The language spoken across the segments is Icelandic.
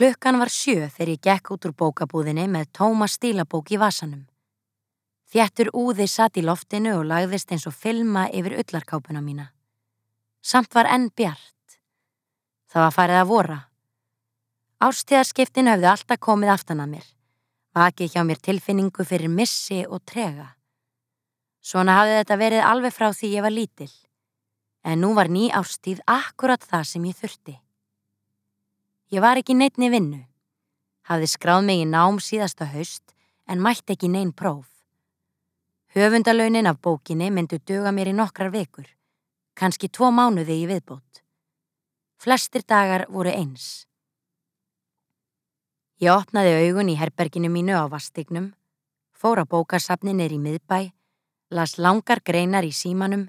Klukkan var sjö þegar ég gekk út úr bókabúðinni með tóma stílabók í vasanum. Þjættur úði satt í loftinu og lagðist eins og filma yfir ullarkápuna mína. Samt var enn bjart. Það var farið að vora. Ástíðarskiptin höfðu alltaf komið aftan að mér. Vakið hjá mér tilfinningu fyrir missi og trega. Svona hafði þetta verið alveg frá því ég var lítill. En nú var ný ástíð akkurat það sem ég þurfti. Ég var ekki neittni vinnu. Hafði skráð mig í nám síðasta haust en mætti ekki neinn próf. Höfundalaunin af bókinni myndu döga mér í nokkrar vekur, kannski tvo mánuði í viðbót. Flestir dagar voru eins. Ég opnaði augun í herberginu mínu á vastignum, fór á bókarsafni neyri í miðbæ las langar greinar í símanum,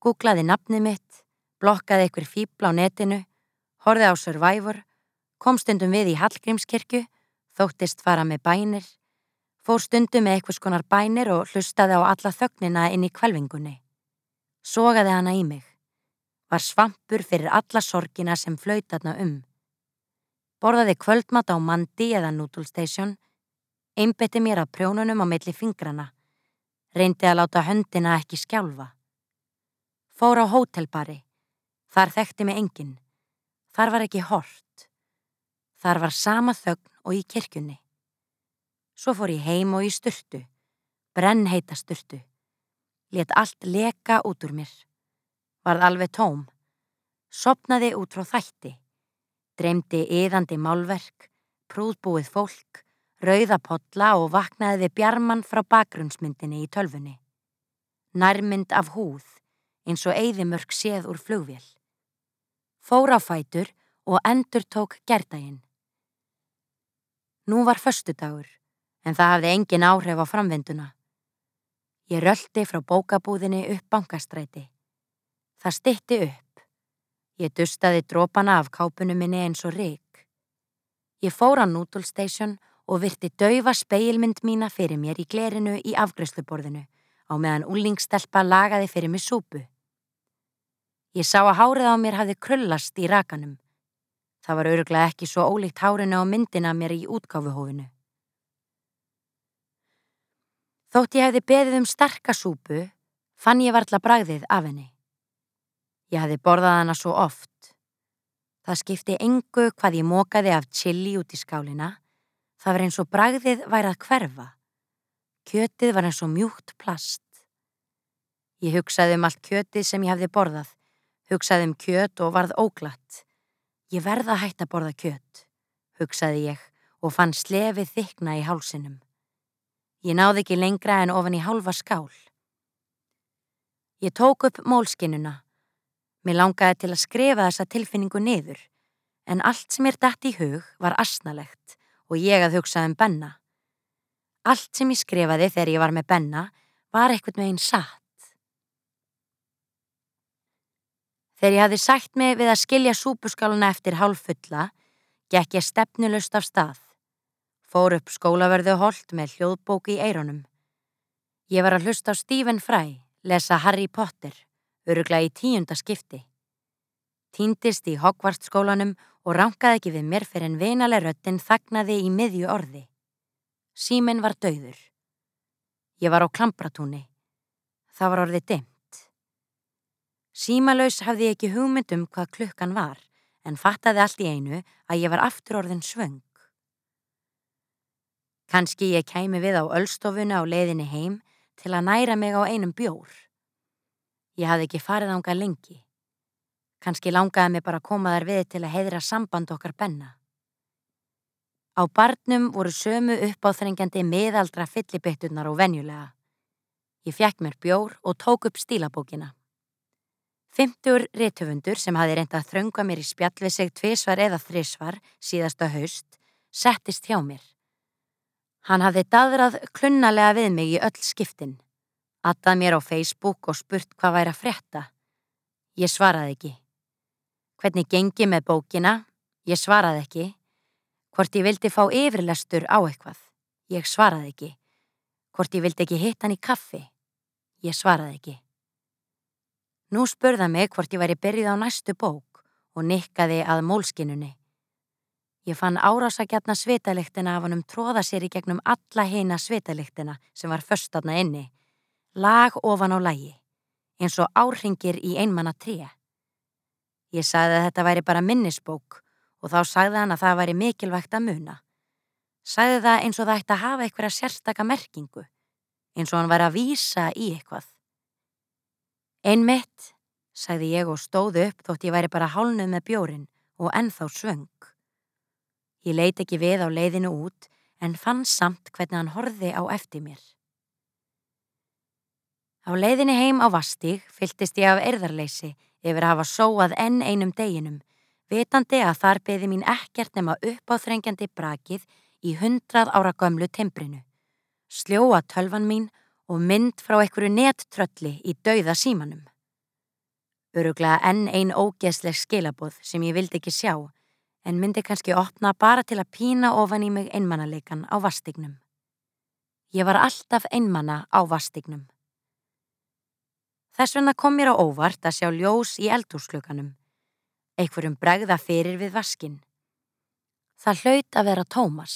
googlaði nafnið mitt, blokkaði einhver fýbla á netinu, horfið á Survivor, kom stundum við í Hallgrímskirkju, þóttist fara með bænir, fór stundum með eitthvað skonar bænir og hlustaði á alla þögnina inn í kvelvingunni. Sogaði hana í mig. Var svampur fyrir alla sorgina sem flautatna um. Borðaði kvöldmat á Mandi eða Noodle Station, einbetti mér að prjónunum á milli fingrana reyndi að láta höndina ekki skjálfa. Fór á hótelbari, þar þekkti mig enginn, þar var ekki hort, þar var sama þögn og í kirkjunni. Svo fór ég heim og í styrtu, brennheita styrtu, let allt leka út úr mér, varð alveg tóm, sopnaði út frá þætti, dreymdi yðandi málverk, prúðbúið fólk, rauðapotla og vaknaði við bjarman frá bakgrunnsmyndinni í tölfunni. Nærmynd af húð, eins og eigðimörk séð úr flugvél. Fór á fætur og endur tók gerdaginn. Nú var förstudagur, en það hafði engin áhrif á framvinduna. Ég röldi frá bókabúðinni upp bankastræti. Það stitti upp. Ég dustaði drópana af kápunum minni eins og rík. Ég fór á Noodle Station og virti daufa speilmynd mína fyrir mér í glerinu í afgrösluborðinu á meðan úlingstelpa lagaði fyrir mig súpu. Ég sá að hárið á mér hafði krullast í rakanum. Það var öruglega ekki svo ólíkt hárinu á myndina mér í útgáfuhófinu. Þótt ég hefði beðið um starka súpu, fann ég varla bragðið af henni. Ég hefði borðað hana svo oft. Það skipti engu hvað ég mókaði af chili út í skálina Það var eins og bragðið værið að hverfa. Kjötið var eins og mjúkt plast. Ég hugsaði um allt kjötið sem ég hafði borðað, hugsaði um kjöt og varð óglatt. Ég verða hætta að borða kjöt, hugsaði ég og fann slefið þykna í hálsinum. Ég náði ekki lengra en ofan í hálfa skál. Ég tók upp mólskinnuna. Mér langaði til að skrifa þessa tilfinningu niður, en allt sem ég dætt í hug var asnalegt og ég að hugsa um Benna. Allt sem ég skrifaði þegar ég var með Benna var eitthvað með einn satt. Þegar ég hafði sagt mig við að skilja súpuskáluna eftir hálf fulla, gekk ég stefnulust af stað. Fór upp skólaverðu holt með hljóðbóki í eironum. Ég var að hlusta á Stephen Fry, lesa Harry Potter, örugla í tíunda skipti. Týndist í Hogwarts skólanum og rankaði ekki við mér fyrir en veinaleg röttin þagnaði í miðju orði. Síminn var dauður. Ég var á klampratúni. Það var orðið dimt. Símalauðs hafði ég ekki hugmyndum hvað klukkan var en fattaði allt í einu að ég var aftur orðin svöng. Kanski ég kæmi við á öllstofuna á leiðinni heim til að næra mig á einum bjór. Ég hafði ekki farið ánga lengi. Kanski langaði mig bara að koma þar við til að heiðra samband okkar benna. Á barnum voru sömu uppáþrengjandi miðaldra fyllibitturnar og venjulega. Ég fjekk mér bjór og tók upp stílabókina. Fymtur réttöfundur sem hafi reyndað að þrönga mér í spjall við sig tvísvar eða þrísvar síðasta haust settist hjá mér. Hann hafði dadrað klunnalega við mig í öll skiptin. Attað mér á Facebook og spurt hvað væri að frétta. Ég svaraði ekki. Hvernig gengi með bókina? Ég svaraði ekki. Hvort ég vildi fá yfirlestur á eitthvað? Ég svaraði ekki. Hvort ég vildi ekki hitta hann í kaffi? Ég svaraði ekki. Nú spurða mig hvort ég væri byrjuð á næstu bók og nikkaði að mólskinunni. Ég fann árásagjarna svitaliktina af honum tróða sér í gegnum alla heina svitaliktina sem var föstatna inni, lag ofan á lagi, eins og áringir í einmanna tré. Ég sagði að þetta væri bara minnisbók og þá sagði hann að það væri mikilvægt að muna. Sagði það eins og það ætti að hafa eitthvað sérstaka merkingu, eins og hann væri að vísa í eitthvað. Einmitt, sagði ég og stóðu upp þótt ég væri bara hálnuð með bjórin og ennþá svöng. Ég leiti ekki við á leiðinu út en fann samt hvernig hann horfi á eftir mér. Á leiðinu heim á Vastíg fyltist ég af erðarleysi yfir að hafa sóað enn einum deginum, vitandi að þar beði mín ekkert nema uppáþrengjandi brakið í hundrað ára gömlu tembrinu, sljóa tölvan mín og mynd frá einhverju nettrölli í dauða símanum. Öruglega enn ein ógeðsleg skilaboð sem ég vildi ekki sjá, en myndi kannski opna bara til að pína ofan í mig einmannaleikan á vastignum. Ég var alltaf einmanna á vastignum. Þess vegna kom mér á óvart að sjá ljós í eldhúsklökanum. Einhverjum bregða fyrir við vaskin. Það hlaut að vera Tómas.